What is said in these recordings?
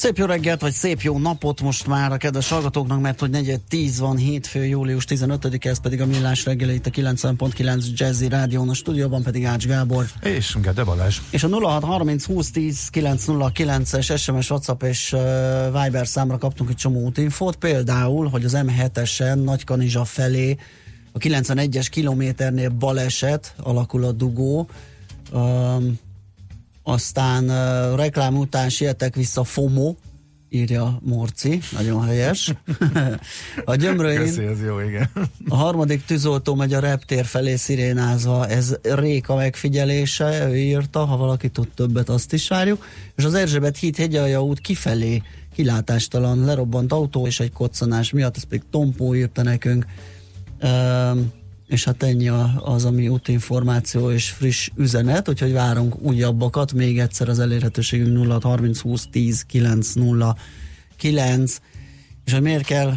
Szép jó reggelt, vagy szép jó napot most már a kedves hallgatóknak, mert hogy negyed 10 van, hétfő, július 15 ez pedig a Millás reggeli itt a 90.9 Jazzy Rádión, a stúdióban pedig Ács Gábor. És Gede Balázs. És a 0630 20 10 909-es SMS, WhatsApp és uh, Viber számra kaptunk egy csomó útinfót, például, hogy az M7-esen Nagykanizsa felé a 91-es kilométernél baleset alakul a dugó, um, aztán uh, reklám után sietek vissza FOMO, írja Morci, nagyon helyes. a gyömrőin Köszi, ez jó, igen. a harmadik tűzoltó megy a reptér felé szirénázva, ez Réka megfigyelése, ő írta, ha valaki tud többet, azt is várjuk. És az Erzsébet híd hegyalja út kifelé kilátástalan lerobbant autó és egy koccanás miatt, ez pedig Tompó írta nekünk. Um, és hát ennyi az, ami útinformáció és friss üzenet, úgyhogy várunk újabbakat, még egyszer az elérhetőségünk 0 30 20 10 9 0 9 és hogy miért kell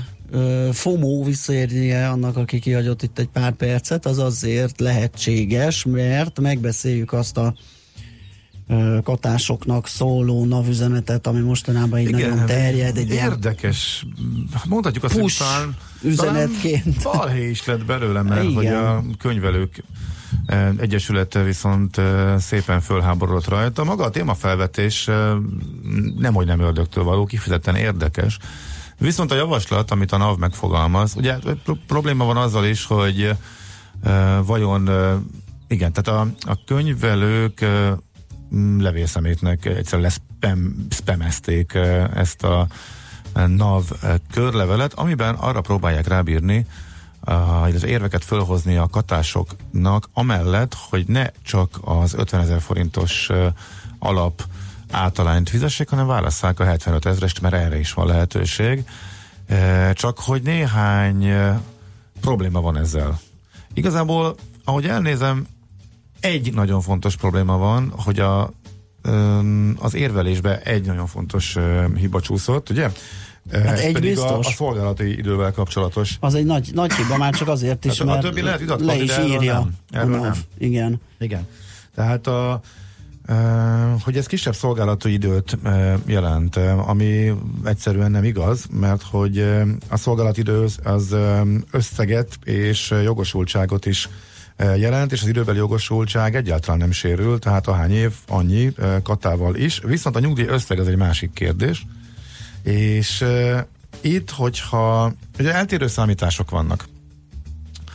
FOMO visszaérnie annak, aki kihagyott itt egy pár percet, az azért lehetséges, mert megbeszéljük azt a katásoknak szóló navüzenetet, ami mostanában így Igen, nagyon terjed. Egy érdekes, mondhatjuk azt, hogy talán, üzenetként. Balhé is lett belőle, mert Igen. hogy a könyvelők Egyesülete viszont szépen fölháborodott rajta. Maga a témafelvetés nem, hogy nem ördögtől való, kifejezetten érdekes. Viszont a javaslat, amit a NAV megfogalmaz, ugye probléma van azzal is, hogy vajon igen, tehát a, a könyvelők levélszemétnek egyszerűen leszpem, spamezték ezt a NAV körlevelet, amiben arra próbálják rábírni, az érveket fölhozni a katásoknak, amellett, hogy ne csak az 50 ezer forintos alap általányt fizessék, hanem válasszák a 75 ezerest, mert erre is van lehetőség. Csak hogy néhány probléma van ezzel. Igazából, ahogy elnézem, egy nagyon fontos probléma van, hogy a, az érvelésbe egy nagyon fontos hiba csúszott, ugye? Hát Ez egy biztos. A, a szolgálati idővel kapcsolatos. Az egy nagy, nagy hiba, már csak azért is, hát, mert a többi lehet le is írja. Nem. Erről nem. Igen. Igen. Tehát a, hogy ez kisebb szolgálati időt jelent, ami egyszerűen nem igaz, mert hogy a szolgálati idő az összeget és jogosultságot is jelent, és az időbeli jogosultság egyáltalán nem sérül, tehát ahány év, annyi katával is. Viszont a nyugdíj összeg az egy másik kérdés, és itt, hogyha ugye eltérő számítások vannak,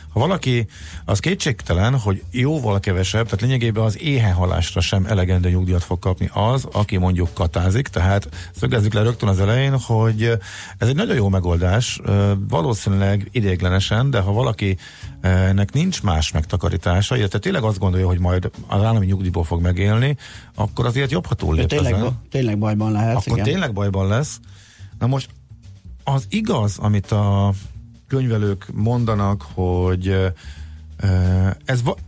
ha valaki, az kétségtelen, hogy jóval kevesebb, tehát lényegében az éhenhalásra sem elegendő nyugdíjat fog kapni az, aki mondjuk katázik, tehát szögezzük le rögtön az elején, hogy ez egy nagyon jó megoldás, valószínűleg idéglenesen, de ha valaki nek nincs más megtakarítása, illetve tényleg azt gondolja, hogy majd az állami nyugdíjból fog megélni, akkor azért jobb, ha túllép tényleg, tényleg bajban lehet. Akkor igen. tényleg bajban lesz. Na most az igaz, amit a könyvelők mondanak, hogy ez va-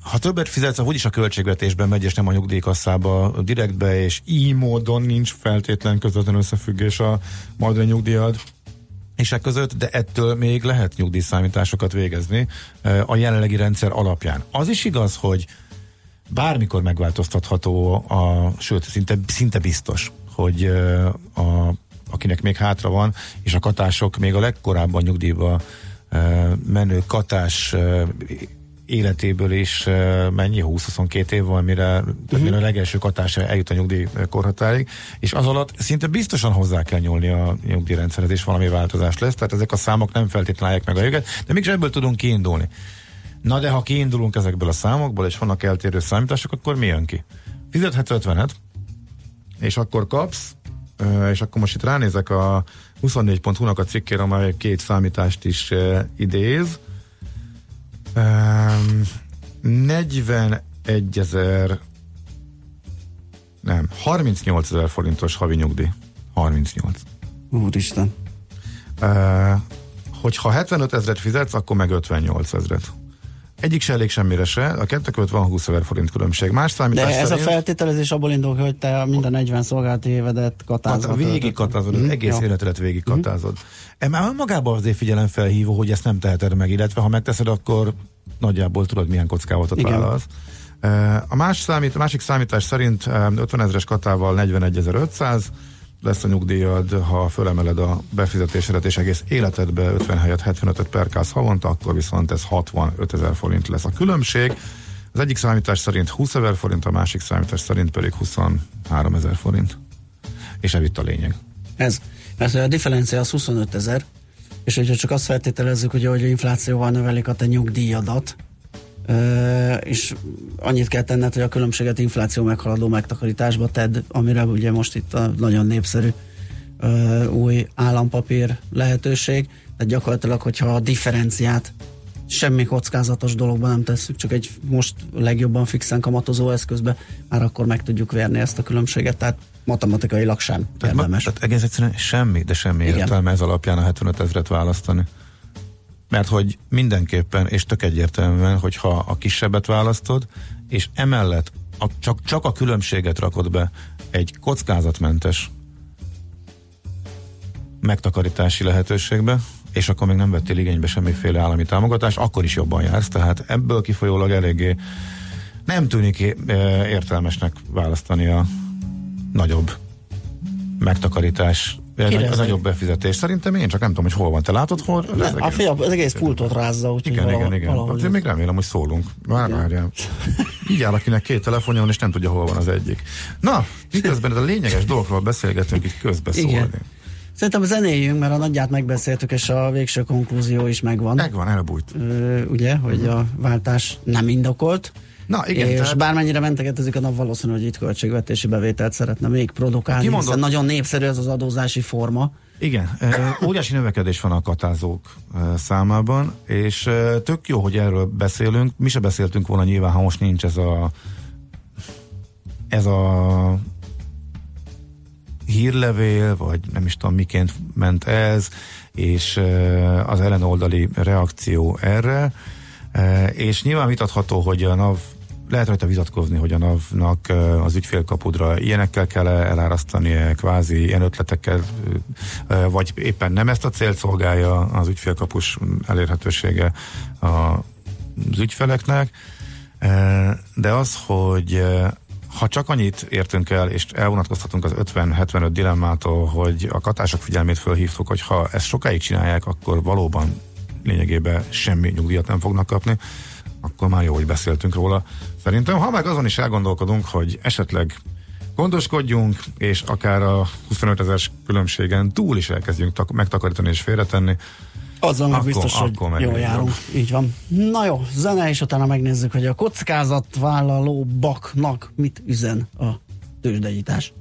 ha többet fizetsz, akkor úgyis a költségvetésben megy, és nem a nyugdíjkasszába direktbe, és így módon nincs feltétlen közvetlen összefüggés a majdani nyugdíjad és e között, de ettől még lehet nyugdíjszámításokat végezni a jelenlegi rendszer alapján. Az is igaz, hogy bármikor megváltoztatható, a, sőt, szinte, szinte biztos, hogy a akinek még hátra van, és a katások még a legkorábban nyugdíjba menő katás életéből is mennyi, 20-22 év van, mire, uh-huh. mire a legelső katás eljut a nyugdíj korhatárig, és az alatt szinte biztosan hozzá kell nyúlni a nyugdíjrendszerhez, és valami változás lesz, tehát ezek a számok nem feltétlenül meg a jöget, de mégis ebből tudunk kiindulni. Na de ha kiindulunk ezekből a számokból, és vannak eltérő számítások, akkor mi jön ki? Fizethetsz 50 és akkor kapsz és akkor most itt ránézek a 24.hu-nak a cikkére, amely két számítást is idéz. 41 ezer nem, 38 ezer forintos havi nyugdíj. 38. Úristen. hogyha 75 ezeret fizetsz, akkor meg 58 ezeret. Egyik se elég semmire se, a kettő között van 20 ezer forint különbség. Más számítás De ez szerint, a feltételezés abból indul, hogy te minden 40 szolgálati évedet katázod. Végig katázod, mm, egész jó. életedet végig mhm. katázod. Mm. Már magában azért figyelem felhívó, hogy ezt nem teheted meg, illetve ha megteszed, akkor nagyjából tudod, milyen kockávatot vállalsz. A más számít, a másik számítás szerint 50 ezeres katával 41.500, lesz a nyugdíjad, ha fölemeled a befizetésedet, és egész életedbe 50 helyet 75 perkálsz havonta, akkor viszont ez 65 ezer forint lesz a különbség. Az egyik számítás szerint 20 ezer forint, a másik számítás szerint pedig 23 ezer forint. És ez itt a lényeg. Ez. Mert a differencia az 25 ezer, és hogyha csak azt feltételezzük, hogy ahogy inflációval növelik a te nyugdíjadat, és annyit kell tenned, hogy a különbséget infláció meghaladó megtakarításba tedd, amire ugye most itt a nagyon népszerű új állampapír lehetőség, tehát gyakorlatilag, hogyha a differenciát semmi kockázatos dologban nem tesszük, csak egy most legjobban fixen kamatozó eszközbe, már akkor meg tudjuk verni ezt a különbséget, tehát matematikailag sem tehát, érdemes. Ma, tehát egész egyszerűen semmi, de semmi értelme ez alapján a 75 ezeret választani. Mert hogy mindenképpen, és tök egyértelműen, hogyha a kisebbet választod, és emellett a, csak, csak a különbséget rakod be egy kockázatmentes megtakarítási lehetőségbe, és akkor még nem vettél igénybe semmiféle állami támogatást, akkor is jobban jársz. Tehát ebből kifolyólag eléggé nem tűnik értelmesnek választani a nagyobb megtakarítás ez a nagyobb befizetés. Szerintem én csak nem tudom, hogy hol van. Te látod, hol? Ne, az, a fia, az egész pultot rázza, úgyhogy Igen, igen, igen. Valahogy én még remélem, hogy szólunk. Már várjál. Így áll, akinek két telefonja van, és nem tudja, hol van az egyik. Na, miközben ez a lényeges dolgokról beszélgetünk, itt közbeszólni. Igen. Szerintem zenéljünk, mert a nagyját megbeszéltük, és a végső konklúzió is megvan. Megvan, elbújt. Ö, ugye, hogy uh-huh. a váltás nem indokolt. Na, igen, és tehát... bármennyire mentegetezik a nap, valószínű, hogy itt költségvetési bevételt szeretne még produkálni, Kimondott... hiszen nagyon népszerű ez az adózási forma. Igen, óriási növekedés van a katázók számában, és tök jó, hogy erről beszélünk. Mi se beszéltünk volna nyilván, ha most nincs ez a ez a hírlevél, vagy nem is tudom miként ment ez, és az ellenoldali reakció erre, és nyilván vitatható, hogy a NAV lehet rajta vitatkozni, hogy a NAV-nak az ügyfélkapudra ilyenekkel kell elárasztani, kvázi ilyen ötletekkel, vagy éppen nem ezt a célt szolgálja az ügyfélkapus elérhetősége az ügyfeleknek, de az, hogy ha csak annyit értünk el, és elvonatkoztatunk az 50-75 dilemmától, hogy a katások figyelmét fölhívtuk, hogy ha ezt sokáig csinálják, akkor valóban lényegében semmi nyugdíjat nem fognak kapni, akkor már jó, hogy beszéltünk róla. Szerintem, ha meg azon is elgondolkodunk, hogy esetleg gondoskodjunk, és akár a 25 ezeres különbségen túl is elkezdjünk tak- megtakarítani és félretenni, azzal meg biztos, akkor hogy jól járunk. Így van. Na jó, zene, és utána megnézzük, hogy a kockázatvállaló baknak mit üzen a tőzsdegyítás.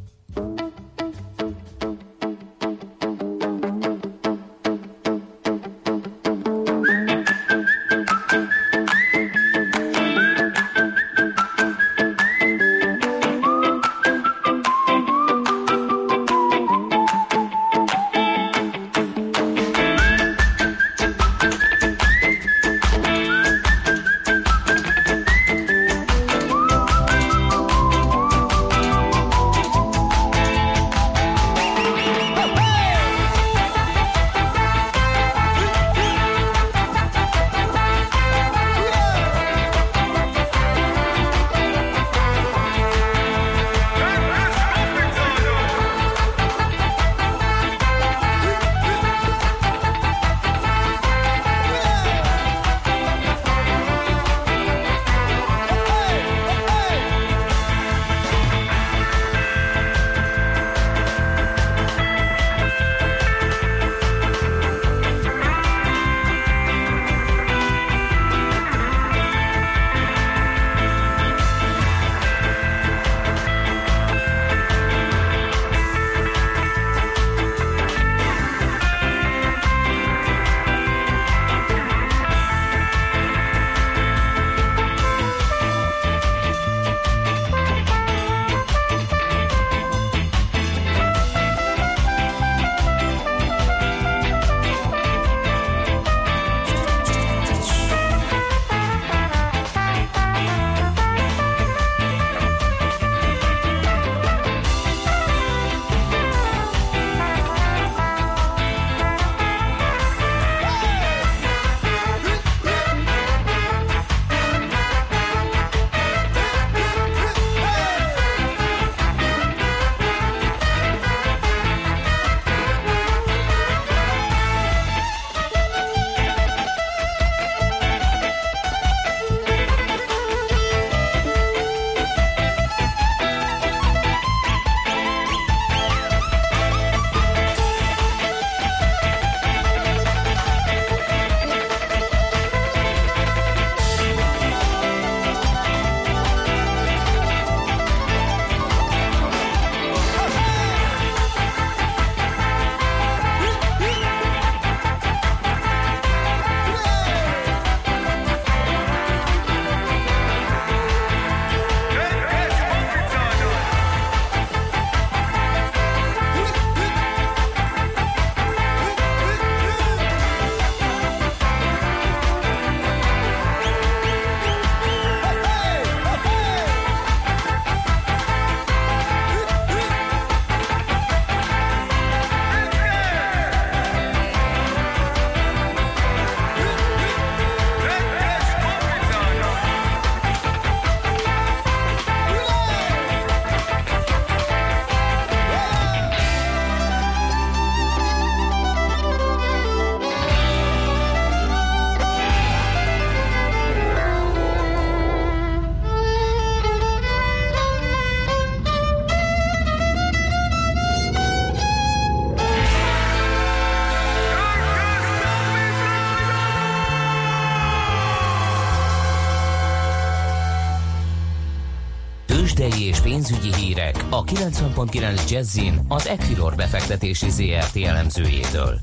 90.9 Jazzin az Equilor befektetési ZRT elemzőjétől.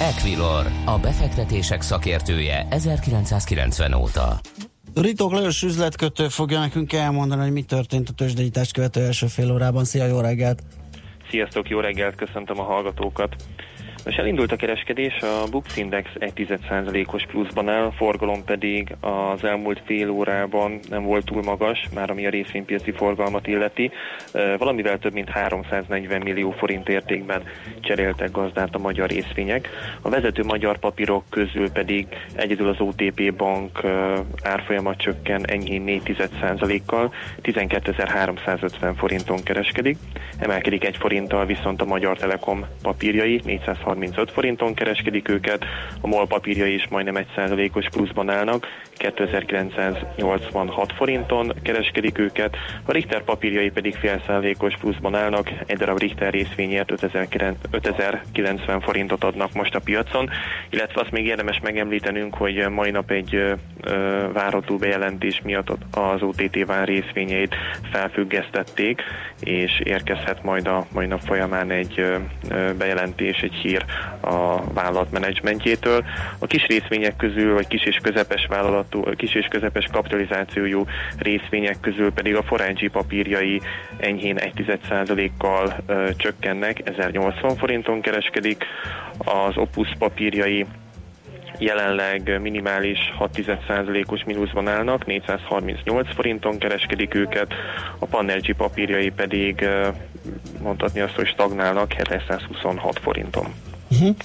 Equilor, a befektetések szakértője 1990 óta. Ritok Lajos üzletkötő fogja nekünk elmondani, hogy mi történt a tőzsdeítást követő első fél órában. Szia, jó reggelt! Sziasztok, jó reggelt, köszöntöm a hallgatókat! Most elindult a kereskedés, a Bux Index 1,1%-os pluszban áll, a forgalom pedig az elmúlt fél órában nem volt túl magas, már ami a részvénypiaci forgalmat illeti. Valamivel több mint 340 millió forint értékben cseréltek gazdát a magyar részvények. A vezető magyar papírok közül pedig egyedül az OTP bank árfolyama csökken enyhén 4,1%-kal, 12.350 forinton kereskedik. Emelkedik egy forinttal viszont a Magyar Telekom papírjai, 430 35 forinton kereskedik őket, a MOL papírjai is majdnem 1%-os pluszban állnak, 2986 forinton kereskedik őket, a Richter papírjai pedig fél százalékos pluszban állnak, egy darab Richter részvényért 5090 forintot adnak most a piacon, illetve azt még érdemes megemlítenünk, hogy mai nap egy várható bejelentés miatt az OTT vár részvényeit felfüggesztették, és érkezhet majd a mai nap folyamán egy bejelentés, egy hír a vállalat menedzsmentjétől. A kis részvények közül, vagy kis és közepes vállalatú, kis és közepes kapitalizációjú részvények közül pedig a Forengi papírjai enyhén 1,1%-kal csökkennek, 1080 forinton kereskedik, az Opus papírjai jelenleg minimális 6,1%-os mínuszban állnak, 438 forinton kereskedik őket, a Panergy papírjai pedig mondhatni azt, hogy stagnálnak 726 forinton. Uh-huh.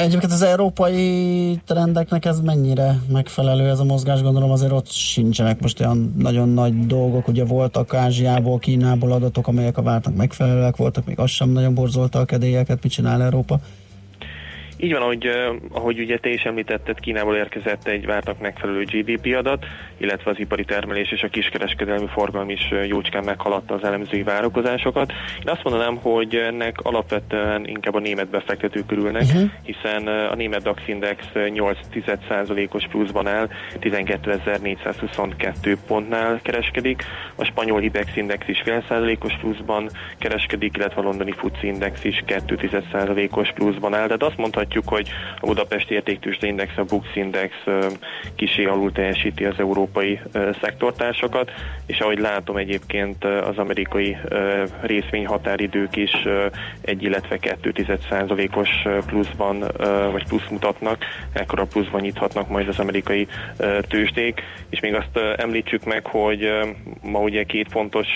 Egyébként az európai trendeknek ez mennyire megfelelő ez a mozgás? Gondolom azért ott sincsenek most olyan nagyon nagy dolgok, ugye voltak Ázsiából, Kínából adatok, amelyek a vártnak megfelelőek voltak, még az sem nagyon borzolta a kedélyeket, mit csinál Európa? Így van, ahogy, ahogy ugye te is említetted, Kínából érkezett egy vártak megfelelő GDP adat, illetve az ipari termelés és a kiskereskedelmi forgalom is jócskán meghaladta az elemzői várakozásokat. Én azt mondanám, hogy ennek alapvetően inkább a német befektetők körülnek, uh-huh. hiszen a német DAX Index 8,1%-os pluszban áll, 12.422 pontnál kereskedik, a spanyol Hibex Index is fél százalékos pluszban kereskedik, illetve a londoni FTSE Index is 2,1%-os pluszban áll, de azt mondhatjuk, látjuk, hogy a Budapesti Értéktősde Index, a Bux Index kisé alul teljesíti az európai szektortársakat, és ahogy látom egyébként az amerikai részvényhatáridők is egy, illetve 2% os pluszban, vagy plusz mutatnak, ekkora pluszban nyithatnak majd az amerikai tőzsdék, és még azt említsük meg, hogy ma ugye két fontos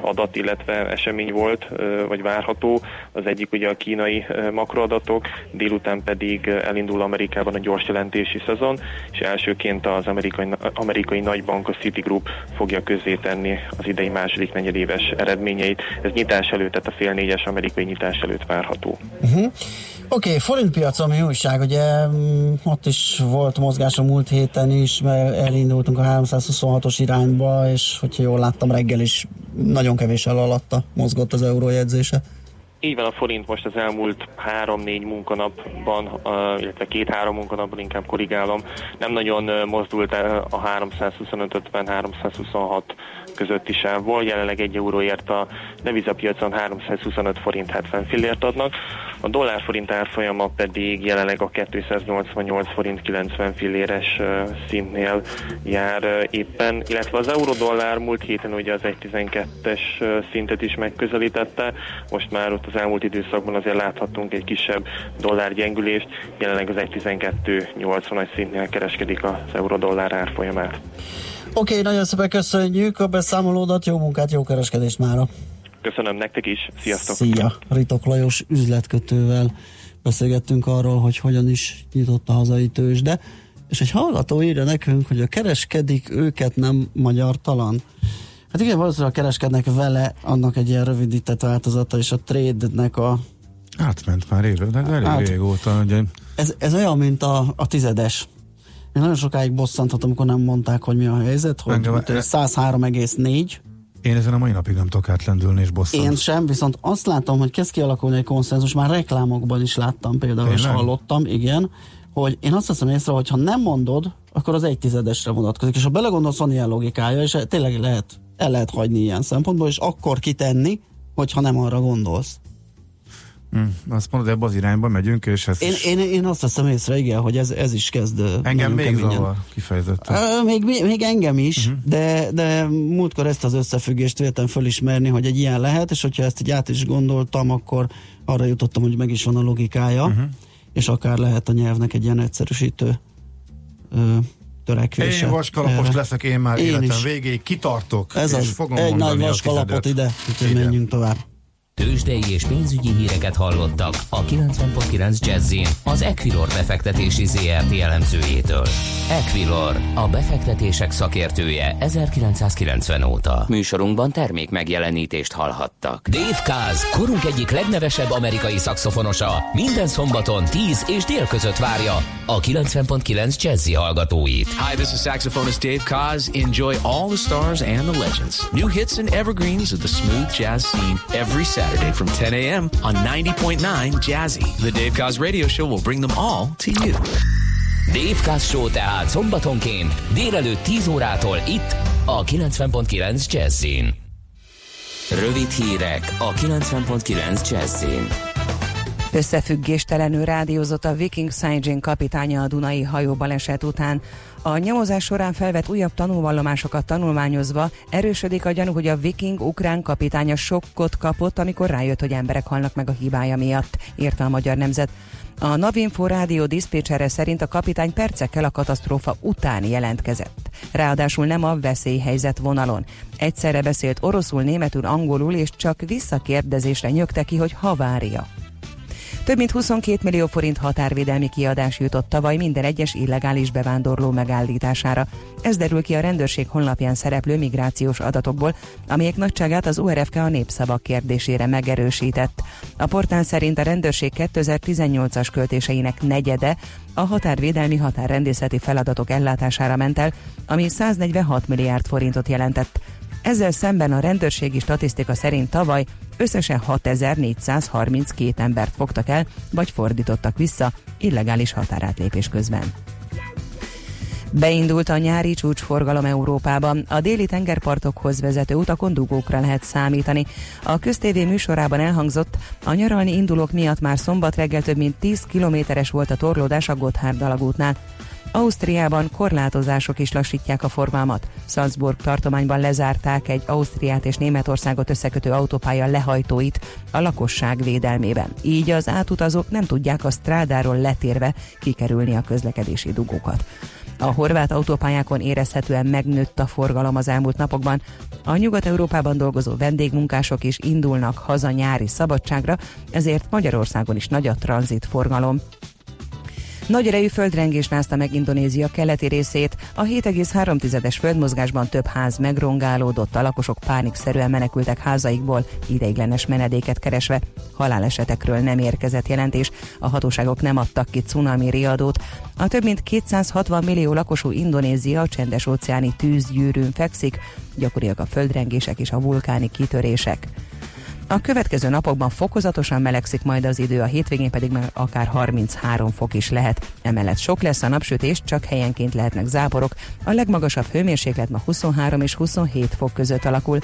adat, illetve esemény volt, vagy várható, az egyik ugye a kínai makroadatok, délután után pedig elindul Amerikában a gyors jelentési szezon, és elsőként az amerikai, amerikai nagybank, a Citigroup fogja tenni az idei második negyedéves eredményeit. Ez nyitás előtt, tehát a fél négyes amerikai nyitás előtt várható. Uh-huh. Oké, okay, forintpiac, ami újság, ugye mm, ott is volt mozgás a múlt héten is, mert elindultunk a 326-os irányba, és hogyha jól láttam, reggel is nagyon kevés alatta mozgott az eurójegyzése. Így van a forint most az elmúlt három-négy munkanapban, illetve két-három munkanapban inkább korrigálom, nem nagyon mozdult a 325-50-326 közötti sávból. Jelenleg egy euróért a devizapiacon 325 forint 70 fillért adnak. A dollár forint árfolyama pedig jelenleg a 288 forint 90 filléres szintnél jár éppen, illetve az euró-dollár múlt héten ugye az 1.12-es szintet is megközelítette, most már ott az elmúlt időszakban azért láthattunk egy kisebb dollárgyengülést, jelenleg az 1.12.80-as szintnél kereskedik az euró-dollár árfolyamát. Oké, okay, nagyon szépen köszönjük a beszámolódat, jó munkát, jó kereskedést mára! Köszönöm nektek is, sziasztok! Szia! Ritok Lajos üzletkötővel beszélgettünk arról, hogy hogyan is nyitott a hazai tőzsde, és egy hallgató írja nekünk, hogy a kereskedik őket nem magyar talan. Hát igen, valószínűleg kereskednek vele, annak egy ilyen rövidített változata, és a trade-nek a Átment már élő, de elég át, régóta. Ugye. Ez, ez olyan, mint a, a tizedes. Én nagyon sokáig bosszanthatom, amikor nem mondták, hogy mi a helyzet, hogy 103,4. Én ezen a mai napig nem tudok átlendülni és bosszant. Én sem, viszont azt látom, hogy kezd kialakulni egy konszenzus, már reklámokban is láttam például, és hallottam, igen, hogy én azt hiszem észre, hogy ha nem mondod, akkor az egy tizedesre vonatkozik. És ha belegondolsz, van ilyen logikája, és tényleg lehet el lehet hagyni ilyen szempontból, és akkor kitenni, hogyha nem arra gondolsz. Hmm, azt mondod, ebbe az irányba megyünk, és ez én, is... én, én azt veszem észre, igen, hogy ez, ez is kezd Engem még zavar, kifejezetten. Még, még, engem is, uh-huh. de, de múltkor ezt az összefüggést véltem fölismerni, hogy egy ilyen lehet, és hogyha ezt így át is gondoltam, akkor arra jutottam, hogy meg is van a logikája, uh-huh. és akár lehet a nyelvnek egy ilyen egyszerűsítő uh, törekvése. Én vaskalapos erre. leszek én már én életem is. végéig, kitartok, Ez és az, fogom egy nagy vaskalapot ide, úgyhogy menjünk tovább. Tőzsdei és pénzügyi híreket hallottak a 90.9 Jazzin az Equilor befektetési ZRT elemzőjétől. Equilor, a befektetések szakértője 1990 óta. Műsorunkban termék megjelenítést hallhattak. Dave Kaz, korunk egyik legnevesebb amerikai szakszofonosa, minden szombaton 10 és dél között várja a 90.9 Jazzy hallgatóit. Hi, this is saxophonist Dave Kaz. Enjoy all the stars and the legends. New hits and evergreens of the smooth jazz scene every Saturday. Saturday from 10 a.m. on 90.9 Jazzy. The Dave Cos Radio Show will bring them all to you. Dave Cos Show tehát szombatonként délelőtt 10 órától itt a 90.9 Jazzin. Rövid hírek a 90.9 Jazzin. Összefüggéstelenül rádiózott a Viking Saint kapitánya a Dunai hajóbaleset után. A nyomozás során felvett újabb tanulvallomásokat tanulmányozva erősödik a gyanú, hogy a Viking ukrán kapitánya sokkot kapott, amikor rájött, hogy emberek halnak meg a hibája miatt, írta a Magyar Nemzet. A Navinfo rádió diszpécsere szerint a kapitány percekkel a katasztrófa után jelentkezett. Ráadásul nem a veszélyhelyzet vonalon. Egyszerre beszélt oroszul, németül, angolul, és csak visszakérdezésre nyögte ki, hogy havária. Több mint 22 millió forint határvédelmi kiadás jutott tavaly minden egyes illegális bevándorló megállítására. Ez derül ki a rendőrség honlapján szereplő migrációs adatokból, amelyek nagyságát az URFK a népszavak kérdésére megerősített. A portál szerint a rendőrség 2018-as költéseinek negyede a határvédelmi határrendészeti feladatok ellátására ment el, ami 146 milliárd forintot jelentett. Ezzel szemben a rendőrségi statisztika szerint tavaly összesen 6432 embert fogtak el, vagy fordítottak vissza illegális határátlépés közben. Beindult a nyári csúcsforgalom Európában. A déli tengerpartokhoz vezető utakon dugókra lehet számítani. A köztévé műsorában elhangzott, a nyaralni indulók miatt már szombat reggel több mint 10 kilométeres volt a torlódás a Gotthard alagútnál. Ausztriában korlátozások is lassítják a forgalmat. Salzburg tartományban lezárták egy Ausztriát és Németországot összekötő autópálya lehajtóit a lakosság védelmében. Így az átutazók nem tudják a strádáról letérve kikerülni a közlekedési dugókat. A horvát autópályákon érezhetően megnőtt a forgalom az elmúlt napokban. A Nyugat-Európában dolgozó vendégmunkások is indulnak haza nyári szabadságra, ezért Magyarországon is nagy a tranzit forgalom. Nagy erejű földrengés rázta meg Indonézia keleti részét. A 7,3-es földmozgásban több ház megrongálódott, a lakosok pánikszerűen menekültek házaikból, ideiglenes menedéket keresve. Halálesetekről nem érkezett jelentés, a hatóságok nem adtak ki cunami riadót. A több mint 260 millió lakosú Indonézia a csendes óceáni tűzgyűrűn fekszik, gyakoriak a földrengések és a vulkáni kitörések. A következő napokban fokozatosan melegszik majd az idő, a hétvégén pedig már akár 33 fok is lehet. Emellett sok lesz a napsütés, csak helyenként lehetnek záporok. A legmagasabb hőmérséklet ma 23 és 27 fok között alakul.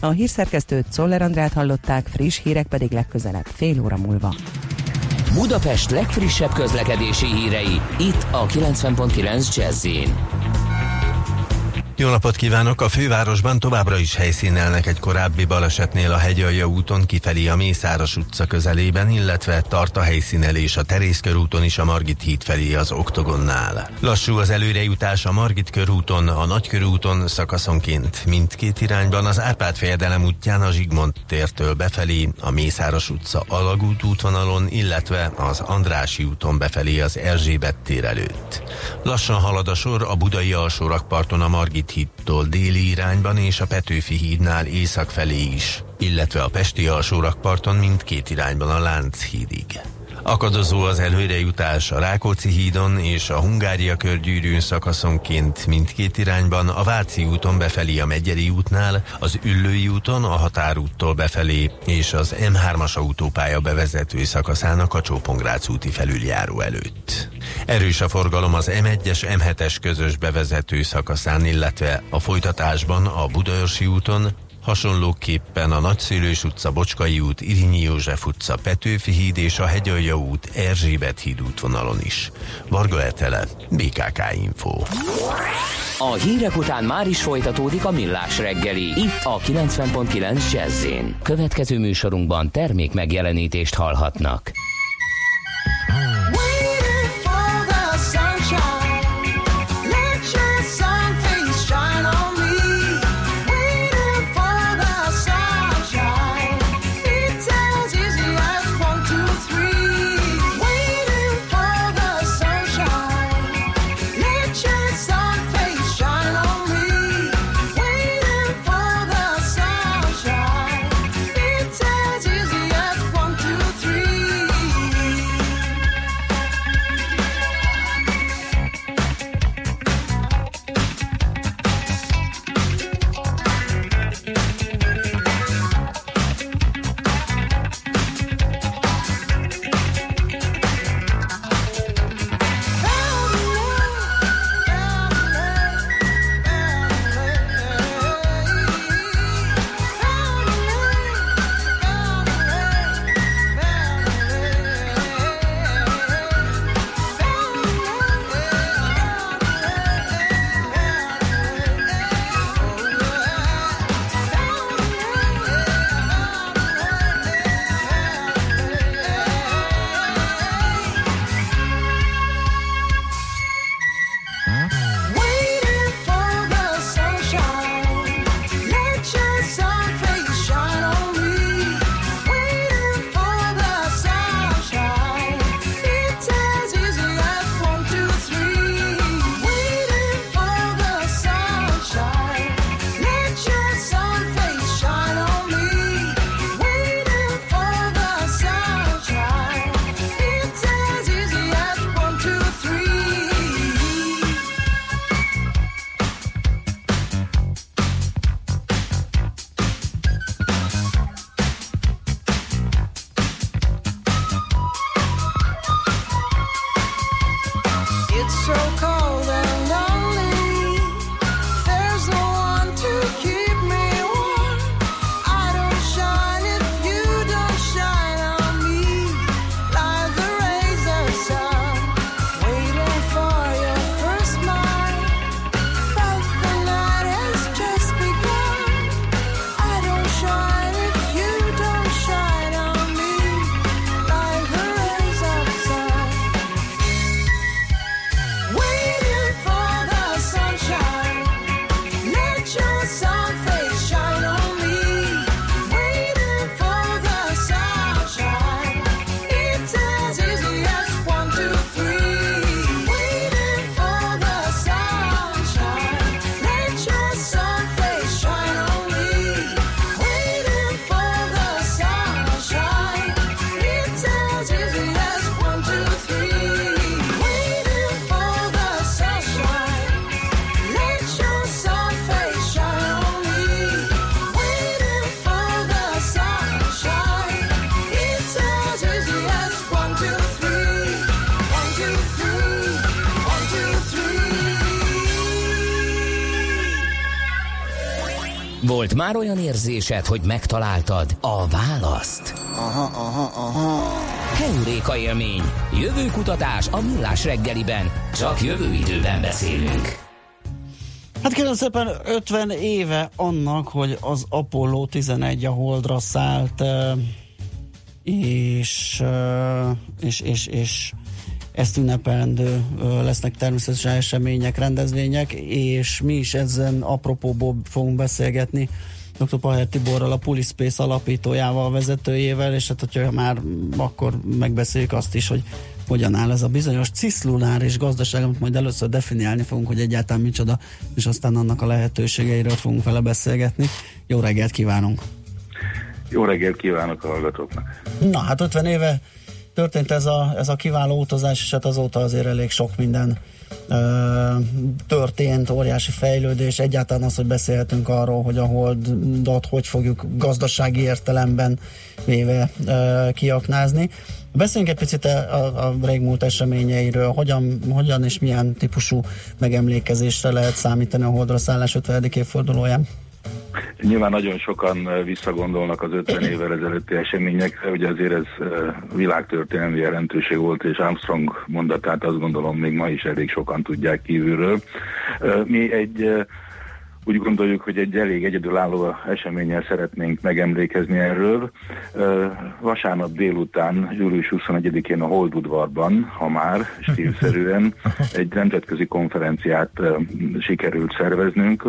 A hírszerkesztőt Czoller Andrát hallották, friss hírek pedig legközelebb fél óra múlva. Budapest legfrissebb közlekedési hírei, itt a 90.9 jazz jó napot kívánok! A fővárosban továbbra is helyszínelnek egy korábbi balesetnél a Hegyalja úton kifelé a Mészáros utca közelében, illetve tart a helyszínelés a Terész körúton is a Margit híd felé az Oktogonnál. Lassú az előrejutás a Margit körúton, a Nagykörúton szakaszonként mindkét irányban, az Árpád fejedelem útján a Zsigmond tértől befelé, a Mészáros utca alagút útvonalon, illetve az Andrási úton befelé az Erzsébet tér előtt. Lassan halad a sor a budai alsórakparton a Margit Margit hídtól déli irányban és a Petőfi hídnál észak felé is, illetve a Pesti alsórakparton mindkét irányban a Lánchídig. Akadozó az előrejutás a Rákóczi hídon és a Hungária körgyűrűn szakaszonként mindkét irányban, a Váci úton befelé a Megyeri útnál, az Üllői úton a Határúttól befelé és az M3-as autópálya bevezető szakaszának a Csópongrác úti felüljáró előtt. Erős a forgalom az M1-es, M7-es közös bevezető szakaszán, illetve a folytatásban a Budaörsi úton, Hasonlóképpen a Nagyszülős utca, Bocskai út, Irinyi József utca, Petőfi híd és a Hegyalja út, Erzsébet híd útvonalon is. Varga Etele, BKK Info. A hírek után már is folytatódik a millás reggeli. Itt a 90.9 jazz Következő műsorunkban termék megjelenítést hallhatnak. Már olyan érzésed, hogy megtaláltad a választ? Aha, aha, aha. Heuréka élmény. Jövőkutatás a millás reggeliben. Csak jövő időben beszélünk. Hát kérem szépen 50 éve annak, hogy az Apollo 11 a Holdra szállt, és, és, és, és ezt ünnepelendő lesznek természetesen események, rendezvények, és mi is ezen apropóból fogunk beszélgetni dr. Paher Tiborral, a Pulispace alapítójával, vezetőjével, és hát hogyha már akkor megbeszéljük azt is, hogy hogyan áll ez a bizonyos ciszlunáris gazdaság, amit majd először definiálni fogunk, hogy egyáltalán micsoda, és aztán annak a lehetőségeiről fogunk vele beszélgetni. Jó reggelt kívánunk! Jó reggelt kívánok a hallgatóknak! Na hát 50 éve történt ez a, ez a kiváló utazás, és hát azóta azért elég sok minden ö, történt, óriási fejlődés, egyáltalán az, hogy beszélhetünk arról, hogy a holdat hogy fogjuk gazdasági értelemben véve ö, kiaknázni. Beszéljünk egy picit a, a, régmúlt eseményeiről, hogyan, hogyan és milyen típusú megemlékezésre lehet számítani a Holdra szállás 50. évfordulóján? Nyilván nagyon sokan visszagondolnak az 50 évvel ezelőtti eseményekre, ugye azért ez világtörténelmi jelentőség volt, és Armstrong mondatát azt gondolom még ma is elég sokan tudják kívülről. Mi egy úgy gondoljuk, hogy egy elég egyedülálló eseménnyel szeretnénk megemlékezni erről. Vasárnap délután, július 21-én a Holdudvarban, ha már stílszerűen, egy nemzetközi konferenciát sikerült szerveznünk,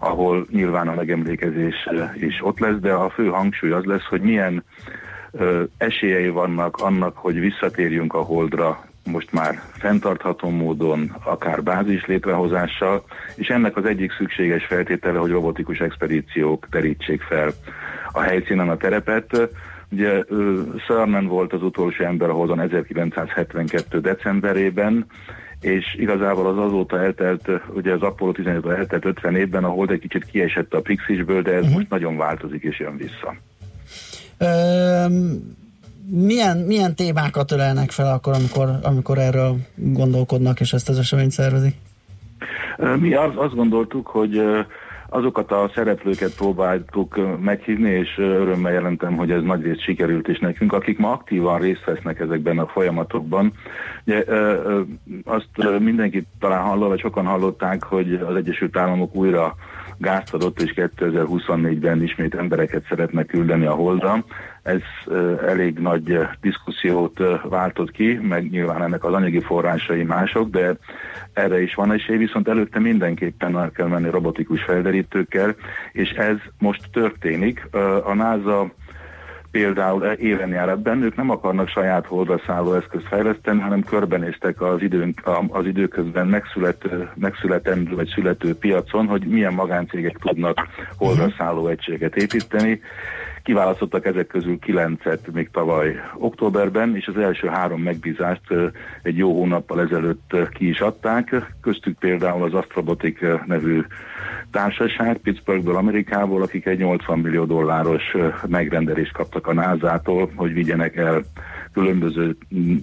ahol nyilván a megemlékezés is ott lesz, de a fő hangsúly az lesz, hogy milyen esélyei vannak annak, hogy visszatérjünk a Holdra most már fenntartható módon, akár bázis létrehozással, és ennek az egyik szükséges feltétele, hogy robotikus expedíciók terítsék fel a helyszínen a terepet. Ugye Szarnen volt az utolsó ember a Holdon 1972. decemberében, és igazából az azóta eltelt, ugye az Apollo 15 eltelt 50 évben, a Hold egy kicsit kiesett a Pixisből, de ez uh-huh. most nagyon változik és jön vissza. Um milyen, milyen témákat ölelnek fel akkor, amikor, amikor erről gondolkodnak, és ezt az eseményt szervezik? Mi azt gondoltuk, hogy azokat a szereplőket próbáltuk meghívni, és örömmel jelentem, hogy ez nagyrészt sikerült is nekünk, akik ma aktívan részt vesznek ezekben a folyamatokban. Ugye, azt mindenki talán hallott, vagy sokan hallották, hogy az Egyesült Államok újra gázt adott, és 2024-ben ismét embereket szeretne küldeni a Holdra. Ez elég nagy diszkusziót váltott ki, meg nyilván ennek az anyagi forrásai mások, de erre is van esély, viszont előtte mindenképpen el kell menni robotikus felderítőkkel, és ez most történik. A NASA például éven jár ebben, ők nem akarnak saját holdra szálló eszközt fejleszteni, hanem körbenéztek az, időnk, az időközben megszülető, megszületendő vagy születő piacon, hogy milyen magáncégek tudnak holdra mhm. egységet építeni. Kiválasztottak ezek közül kilencet még tavaly októberben, és az első három megbízást egy jó hónappal ezelőtt ki is adták. Köztük például az Astrobotic nevű társaság Pittsburghből, Amerikából, akik egy 80 millió dolláros megrendelést kaptak a NASA-tól, hogy vigyenek el különböző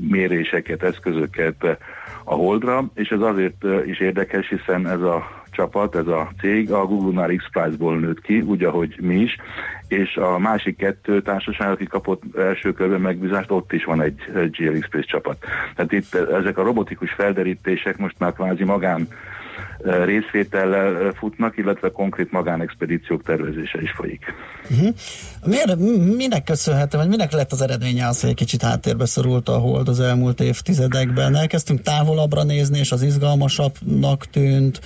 méréseket, eszközöket a Holdra, és ez azért is érdekes, hiszen ez a csapat, ez a cég a Google-nál X-Prize-ból nőtt ki, úgy, ahogy mi is, és a másik kettő társaság, aki kapott első körben megbízást, ott is van egy GLX Space csapat. Tehát itt ezek a robotikus felderítések most már kvázi magán részvétellel futnak, illetve konkrét magánexpedíciók tervezése is folyik. Uh-huh. Miért, minek köszönhető, vagy minek lett az eredménye az, hogy egy kicsit háttérbe szorult a hold az elmúlt évtizedekben? Elkezdtünk távolabbra nézni, és az izgalmasabbnak tűnt,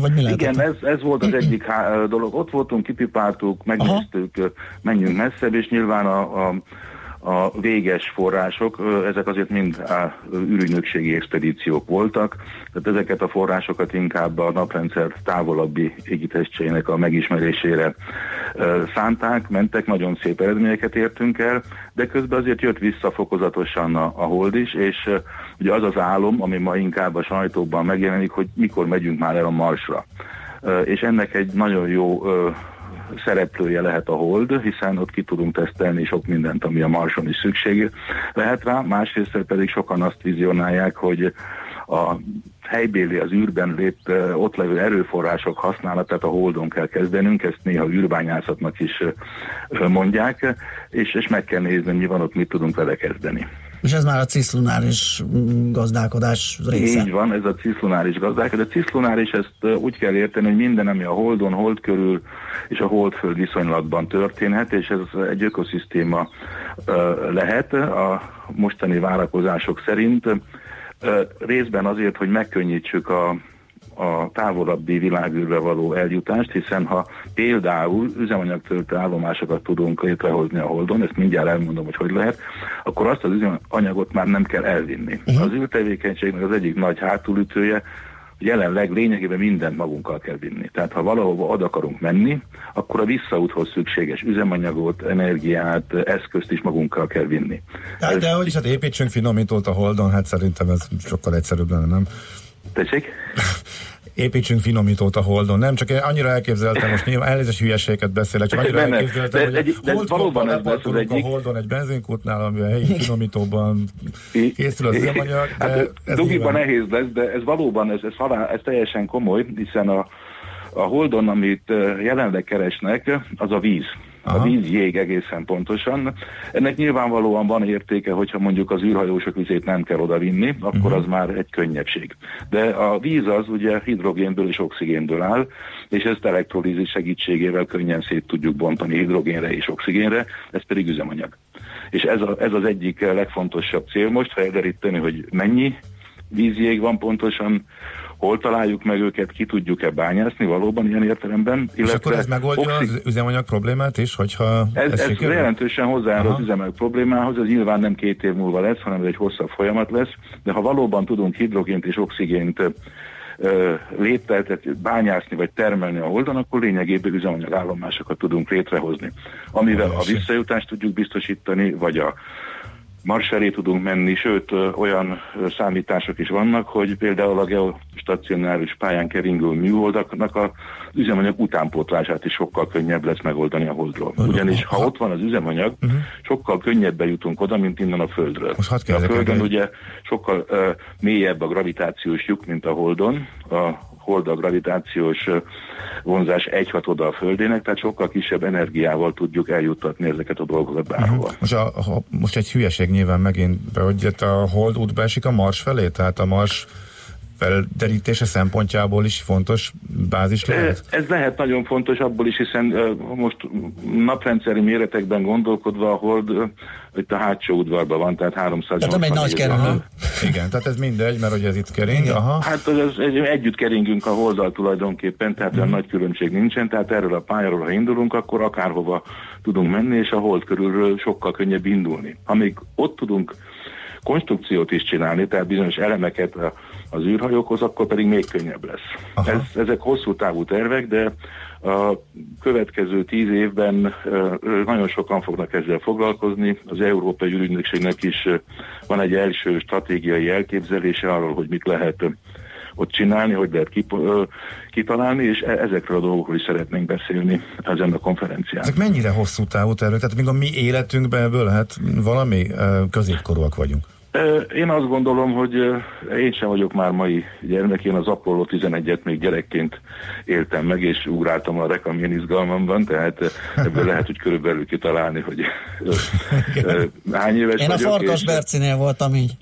vagy mi lehet? Igen, ez, ez volt az egyik há- dolog. Ott voltunk, kipipáltuk, megnéztük, Aha. menjünk messzebb, és nyilván a, a a véges források, ezek azért mind ürügynökségi expedíciók voltak, tehát ezeket a forrásokat inkább a naprendszer távolabbi égitestjeinek a megismerésére szánták, mentek, nagyon szép eredményeket értünk el, de közben azért jött vissza fokozatosan a, a hold is, és ugye az az álom, ami ma inkább a sajtóban megjelenik, hogy mikor megyünk már el a Marsra. És ennek egy nagyon jó szereplője lehet a hold, hiszen ott ki tudunk tesztelni sok mindent, ami a Marson is szükség lehet rá, másrészt pedig sokan azt vizionálják, hogy a helybéli az űrben lép, ott levő erőforrások használatát a holdon kell kezdenünk, ezt néha űrbányászatnak is mondják, és, és meg kell nézni, mi van ott, mit tudunk vele kezdeni. És ez már a ciszlunáris gazdálkodás része. Így van, ez a ciszlunáris gazdálkodás. A ciszlunáris ezt úgy kell érteni, hogy minden, ami a holdon, hold körül és a holdföld viszonylatban történhet, és ez egy ökoszisztéma lehet a mostani várakozások szerint. Részben azért, hogy megkönnyítsük a a távolabbi világűrbe való eljutást, hiszen ha például üzemanyagtöltő állomásokat tudunk létrehozni a Holdon, ezt mindjárt elmondom, hogy hogy lehet, akkor azt az üzemanyagot már nem kell elvinni. Uh-huh. Az űrtevékenységnek az egyik nagy hátulütője, hogy jelenleg lényegében mindent magunkkal kell vinni. Tehát ha valahova oda akarunk menni, akkor a visszaúthoz szükséges üzemanyagot, energiát, eszközt is magunkkal kell vinni. De, Ez... de hogy is, hát építsünk finomítót a Holdon, hát szerintem ez sokkal egyszerűbb lenne, nem? Tessék? építsünk finomítót a Holdon. Nem csak én annyira elképzeltem, most nyilván elnézést hülyeségeket beszélek, csak annyira Nem, elképzeltem, De hogy egy- de Hold valóban ez lesz az leparkolunk a egyik. Holdon egy benzinkútnál, ami a helyi finomítóban készül az üzemanyag, hát, ez nyilván- nehéz lesz, de ez valóban, ez, ez, halál, ez teljesen komoly, hiszen a, a Holdon, amit jelenleg keresnek, az a víz. Aha. A víz jég egészen pontosan. Ennek nyilvánvalóan van értéke, hogyha mondjuk az űrhajósok vizét nem kell odavinni, akkor Mhm. az már egy könnyebbség. De a víz az ugye hidrogénből és oxigénből áll, és ezt elektrolízis segítségével könnyen szét tudjuk bontani hidrogénre és oxigénre, ez pedig üzemanyag. És ez, a, ez az egyik legfontosabb cél most, felderíteni, hogy mennyi vízjég van pontosan, hol találjuk meg őket, ki tudjuk-e bányászni valóban ilyen értelemben. És akkor ez megoldja oxi- az üzemanyag problémát is, hogyha ez, ez sikerül? jelentősen hozzájárul Aha. az üzemanyag problémához, ez nyilván nem két év múlva lesz, hanem ez egy hosszabb folyamat lesz, de ha valóban tudunk hidrogént és oxigént ö, lételtetni, bányászni vagy termelni a holdon, akkor lényegében üzemanyagállomásokat tudunk létrehozni. Amivel a visszajutást tudjuk biztosítani, vagy a Mars felé tudunk menni, sőt olyan számítások is vannak, hogy például a geostacionáris pályán keringő műholdaknak a üzemanyag utánpótlását is sokkal könnyebb lesz megoldani a holdról. Ugyanis ha ott van az üzemanyag, sokkal könnyebben jutunk oda, mint innen a Földről. Most hadd a Földön egy- ugye sokkal ö, mélyebb a gravitációs lyuk, mint a Holdon. A Hold a gravitációs vonzás egyhat oda a Földének, tehát sokkal kisebb energiával tudjuk eljuttatni ezeket a dolgokat bárhova. Most, a, most egy hülyeség nyilván megint, be, hogy a hold útba a Mars felé, tehát a Mars felderítése szempontjából is fontos bázis lehet? Ez lehet nagyon fontos abból is, hiszen most naprendszeri méretekben gondolkodva a Hold itt a hátsó udvarban van, tehát 300 Tehát nem egy nagy kerülő. Igen, tehát ez mindegy, mert hogy ez itt kering, aha. Hát az, az, egy, együtt keringünk a holddal tulajdonképpen, tehát Mhm. olyan nagy különbség nincsen, tehát erről a pályáról, ha indulunk, akkor akárhova tudunk menni, és a hold körülről sokkal könnyebb indulni. Amíg ott tudunk konstrukciót is csinálni, tehát bizonyos elemeket a- az űrhajókhoz, akkor pedig még könnyebb lesz. Aha. Ez, ezek hosszú távú tervek, de a következő tíz évben nagyon sokan fognak ezzel foglalkozni. Az Európai Ürügynökségnek is van egy első stratégiai elképzelése arról, hogy mit lehet ott csinálni, hogy lehet kip, ö, kitalálni, és e- ezekről a dolgokról is szeretnénk beszélni ezen a konferencián. Ezek mennyire hosszú távú tervek? Tehát még a mi életünkben ebből lehet valami középkorúak vagyunk. Én azt gondolom, hogy én sem vagyok már mai gyermek, én az Apollo 11-et még gyerekként éltem meg, és ugráltam a rek, amilyen izgalmamban, tehát ebből lehet, hogy körülbelül kitalálni, hogy hány éves Én a. Farkas és- Bercinél voltam így.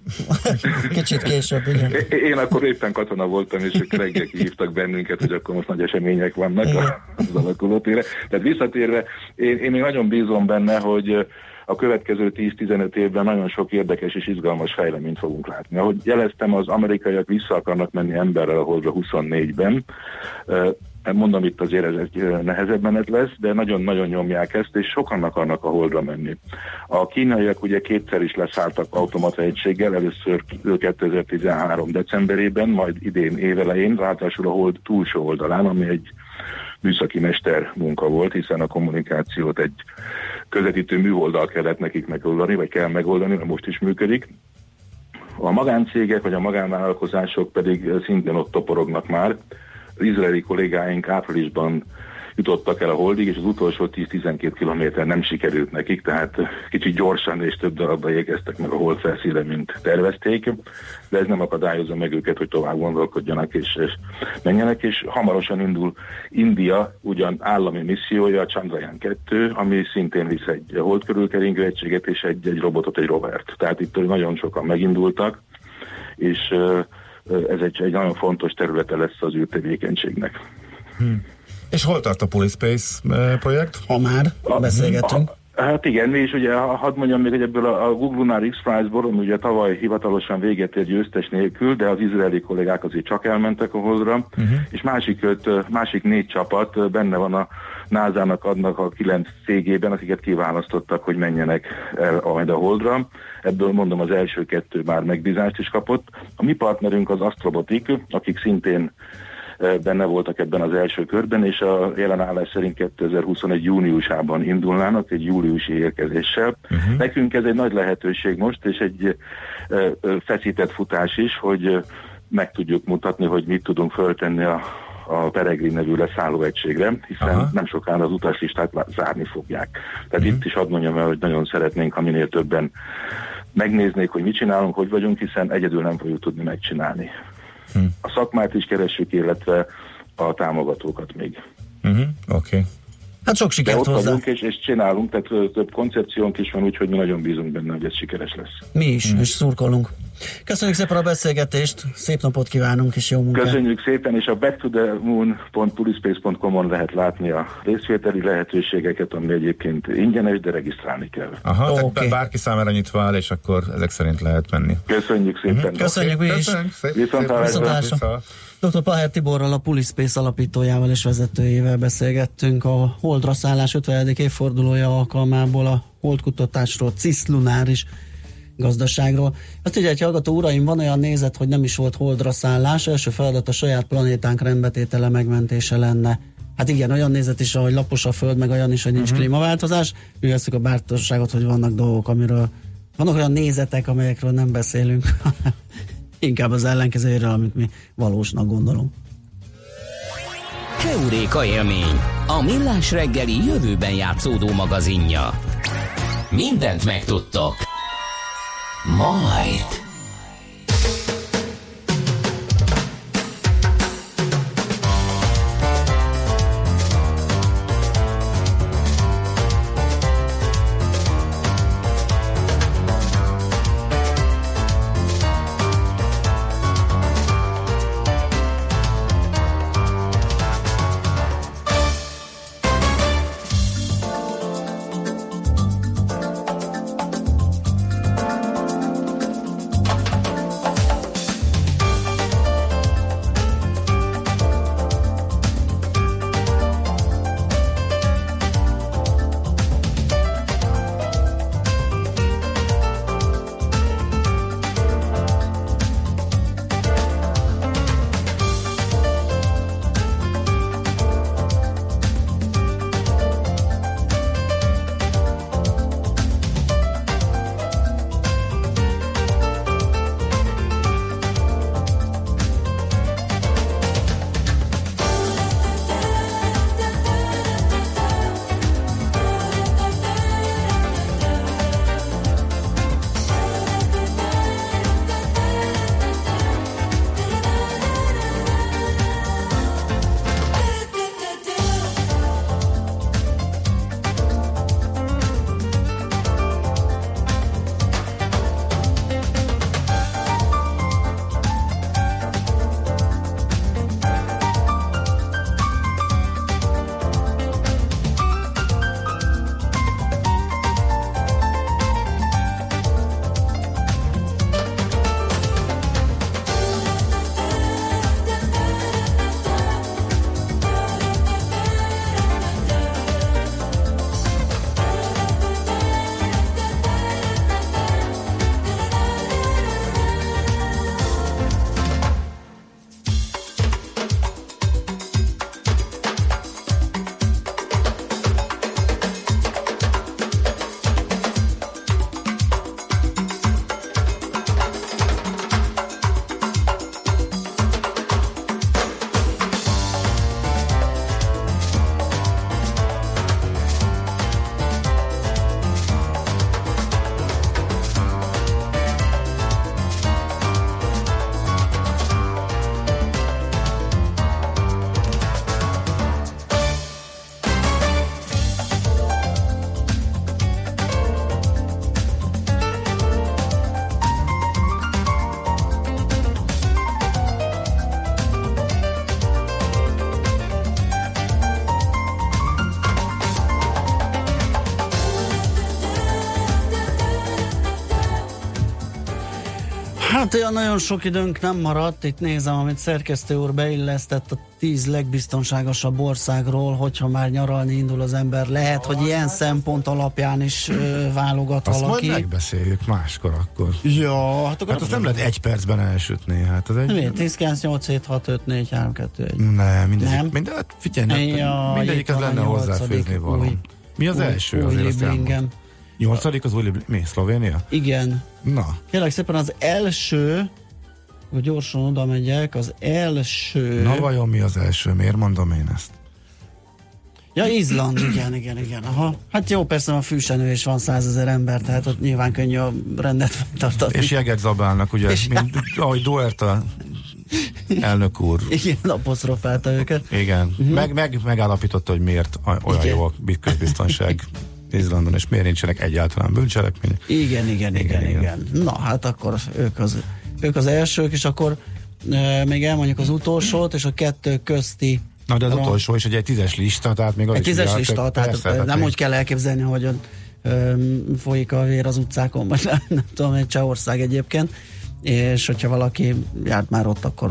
Kicsit később, igen. Én akkor éppen katona voltam, és reggel hívtak bennünket, hogy akkor most nagy események vannak a- az alakulótére. Tehát visszatérve, én, én még nagyon bízom benne, hogy a következő 10-15 évben nagyon sok érdekes és izgalmas fejleményt fogunk látni. Ahogy jeleztem, az amerikaiak vissza akarnak menni emberrel a Holdra 24-ben. Ö, Mondom, itt azért ez egy nehezebb menet lesz, de nagyon-nagyon nyomják ezt, és sokan akarnak a Holdra menni. A kínaiak ugye kétszer is leszálltak automata egységgel, először 2013. decemberében, majd idén évelején, ráadásul a Hold túlsó oldalán, ami egy műszaki mester munka volt, hiszen a kommunikációt egy közvetítő műholddal kellett nekik megoldani, vagy kell megoldani, mert most is működik. A magáncégek vagy a magánvállalkozások pedig szintén ott toporognak már. Az izraeli kollégáink áprilisban jutottak el a holdig, és az utolsó 10-12 kilométer nem sikerült nekik, tehát kicsit gyorsan és több darabba ékeztek meg a hold felszíre, mint tervezték, de ez nem akadályozza meg őket, hogy tovább gondolkodjanak és, és menjenek, és hamarosan indul India ugyan állami missziója, a Chandrayaan 2, ami szintén visz egy hold körülkeringő egységet és egy, egy robotot, egy rovert. Tehát itt nagyon sokan megindultak, és ez egy, egy nagyon fontos területe lesz az űrtevékenységnek. És hol tart a Polyspace eh, projekt? Ha már beszélgetünk. Hát igen, mi is ugye, ha- hadd mondjam még, hogy ebből a, a Google Lunar X Prize-ból, ami ugye tavaly hivatalosan véget ért győztes nélkül, de az izraeli kollégák azért csak elmentek a holdra, uh-huh. és másik, öt, másik négy csapat benne van a NASA-nak adnak a kilenc cégében, akiket kiválasztottak, hogy menjenek el majd a holdra. Ebből mondom az első kettő már megbízást is kapott. A mi partnerünk az Astrobotic, akik szintén benne voltak ebben az első körben, és a jelen állás szerint 2021 júniusában indulnának egy júliusi érkezéssel. Uh-huh. Nekünk ez egy nagy lehetőség most, és egy feszített futás is, hogy meg tudjuk mutatni, hogy mit tudunk föltenni a, a Peregrin nevű leszállóegységre, hiszen Aha. nem sokára az utaslistát zárni fogják. Tehát Mhm. itt is hadd mondjam el, hogy nagyon szeretnénk, ha minél többen megnéznék, hogy mit csinálunk, hogy vagyunk, hiszen egyedül nem fogjuk tudni megcsinálni. Hm. A szakmát is keressük, illetve a támogatókat még. Uh-huh. Oké. Okay. Hát sok De sikert ott hozzá. vagyunk, és, és csinálunk, tehát több koncepciónk is van, úgyhogy mi nagyon bízunk benne, hogy ez sikeres lesz. Mi is, és szurkolunk. Köszönjük szépen a beszélgetést, szép napot kívánunk, és jó munkát. Köszönjük szépen, és a backtothemoon.pulispace.com-on lehet látni a részvételi lehetőségeket, ami egyébként ingyenes, de regisztrálni kell. Aha, Oké. tehát bárki számára nyitva áll, és akkor ezek szerint lehet menni. Köszönjük szépen. Köszönjük mi is. Köszönjük szépen. Viszontlátásra. Dr. Paher Tiborral, a Pulispace alapítójával és vezetőjével beszélgettünk a Holdra szállás 50. évfordulója alkalmából a holdkutatásról, ciszlunáris gazdaságról. Azt így egy hallgató uraim, van olyan nézet, hogy nem is volt holdra szállás, első feladat a saját planétánk rendbetétele megmentése lenne. Hát igen, olyan nézet is, ahogy lapos a föld, meg olyan is, hogy nincs uh-huh. klímaváltozás. Ügyeztük a bátorságot, hogy vannak dolgok, amiről vannak olyan nézetek, amelyekről nem beszélünk, inkább az ellenkezőjéről, amit mi valósnak gondolunk. Heuréka élmény, a millás reggeli jövőben játszódó magazinja. Mindent megtudtok. Majd. Hát olyan nagyon sok időnk nem maradt, itt nézem, amit szerkesztő úr beillesztett a tíz legbiztonságosabb országról, hogyha már nyaralni indul az ember. Lehet, hogy ilyen szempont alapján is ö, válogat Azt valaki. majd megbeszéljük máskor akkor. Ja, hát akkor Hát azt nem lehet egy percben elsütni, hát az egy... Mi? 10, 9, 8, 7, 6, 5, 4, 3, 2, 1. Nem, mindegyik, Nem? Minden, hát figyelj, Ja, ja, mindegyik itt ez van a lenne való. új- Mi az új- első? új azért azt. Nyolcadik az Libli- Mi? Szlovénia? Igen. Na, Kérlek szépen az első gyorsan oda megyek, az első... Na vajon mi az első? Miért mondom én ezt? Ja, Izland, igen, igen, igen. Aha. Hát jó, persze a fűsenő is van százezer ember, tehát ott nyilván könnyű a rendet tartani. És jeget zabálnak, ugye, és mint, ahogy Duerta elnök úr. Igen, apostrofálta őket. Igen, uh-huh. meg, meg, megállapította, hogy miért olyan igen. jó a közbiztonság Izlandon, és miért nincsenek egyáltalán bűncselekmények. Igen, igen, igen, igen, igen. Na, hát akkor ők az, ők az elsők, és akkor e, még elmondjuk az utolsót, és a kettő közti Na, de az Ron... utolsó is egy, egy tízes lista, tehát még az egy tízes lista, tehát persze, nem úgy kell elképzelni, hogy folyik a vér az utcákon, vagy nem, nem tudom, egy Csehország egyébként, és hogyha valaki járt már ott, akkor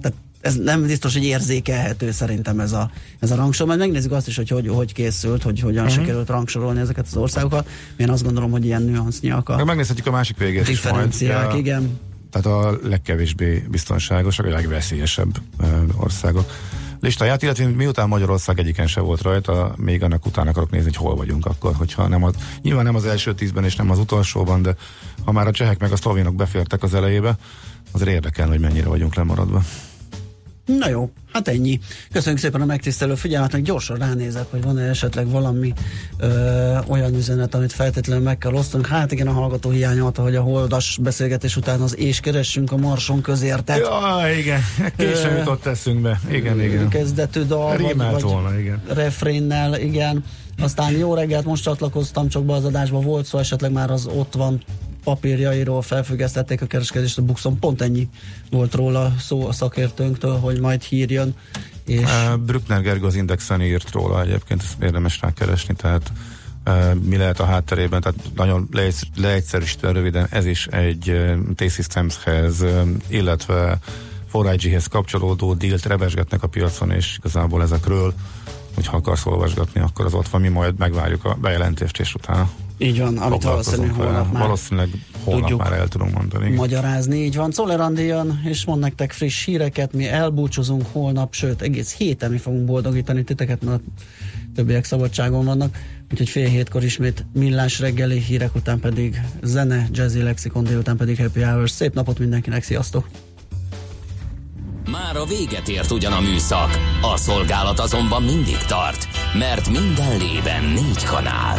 tehát ez nem biztos, hogy érzékelhető szerintem ez a, ez a rangsor. Majd megnézzük azt is, hogy hogy, hogy készült, hogy hogyan uh-huh. sikerült rangsorolni ezeket az országokat. Én azt gondolom, hogy ilyen nüansznyiak a Megnézhetjük a másik végét is majd. Igen. Tehát a legkevésbé biztonságosak, a legveszélyesebb országok listáját, illetve miután Magyarország egyiken se volt rajta, még annak után akarok nézni, hogy hol vagyunk akkor, hogyha nem az, nyilván nem az első tízben és nem az utolsóban, de ha már a csehek meg a szlovénok befértek az elejébe, azért érdekel, hogy mennyire vagyunk lemaradva. Na jó, hát ennyi. Köszönjük szépen a megtisztelő figyelmet, meg gyorsan ránézek, hogy van-e esetleg valami ö, olyan üzenet, amit feltétlenül meg kell osztanunk. Hát igen, a hallgató hiányolta, hogy a holdas beszélgetés után az és keressünk a Marson közértet. Ja, igen, későn jutott eszünkbe. Igen, igen. Kezdetű dal, vagy, vagy volna, igen. refrénnel, igen. Aztán jó reggelt, most csatlakoztam csak be az adásba, volt szó, esetleg már az ott van papírjairól felfüggesztették a kereskedést a Buxon. Pont ennyi volt róla szó a szakértőnktől, hogy majd hír jön. És... Uh, Brückner Gergő az Indexen írt róla egyébként, ezt érdemes rákeresni, tehát uh, mi lehet a hátterében, tehát nagyon leegyszerűsítve röviden, ez is egy uh, T-Systemshez, illetve 4IG-hez kapcsolódó dílt revesgetnek a piacon, és igazából ezekről, hogyha akarsz olvasgatni, akkor az ott van, mi majd megvárjuk a bejelentést, és utána így van, amit valószínűleg holnap már Valószínűleg holnap tudjuk már el tudunk mondani. Magyarázni, így van. Czoller jön, és mond nektek friss híreket, mi elbúcsúzunk holnap, sőt egész héten mi fogunk boldogítani titeket, mert többiek szabadságon vannak. Úgyhogy fél hétkor ismét millás reggeli hírek után pedig zene, jazzy lexikon, délután pedig happy hours. Szép napot mindenkinek, sziasztok! Már a véget ért ugyan a műszak, a szolgálat azonban mindig tart, mert minden lében négy kanál.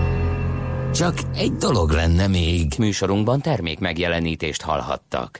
Csak egy dolog lenne még. Műsorunkban termék megjelenítést hallhattak.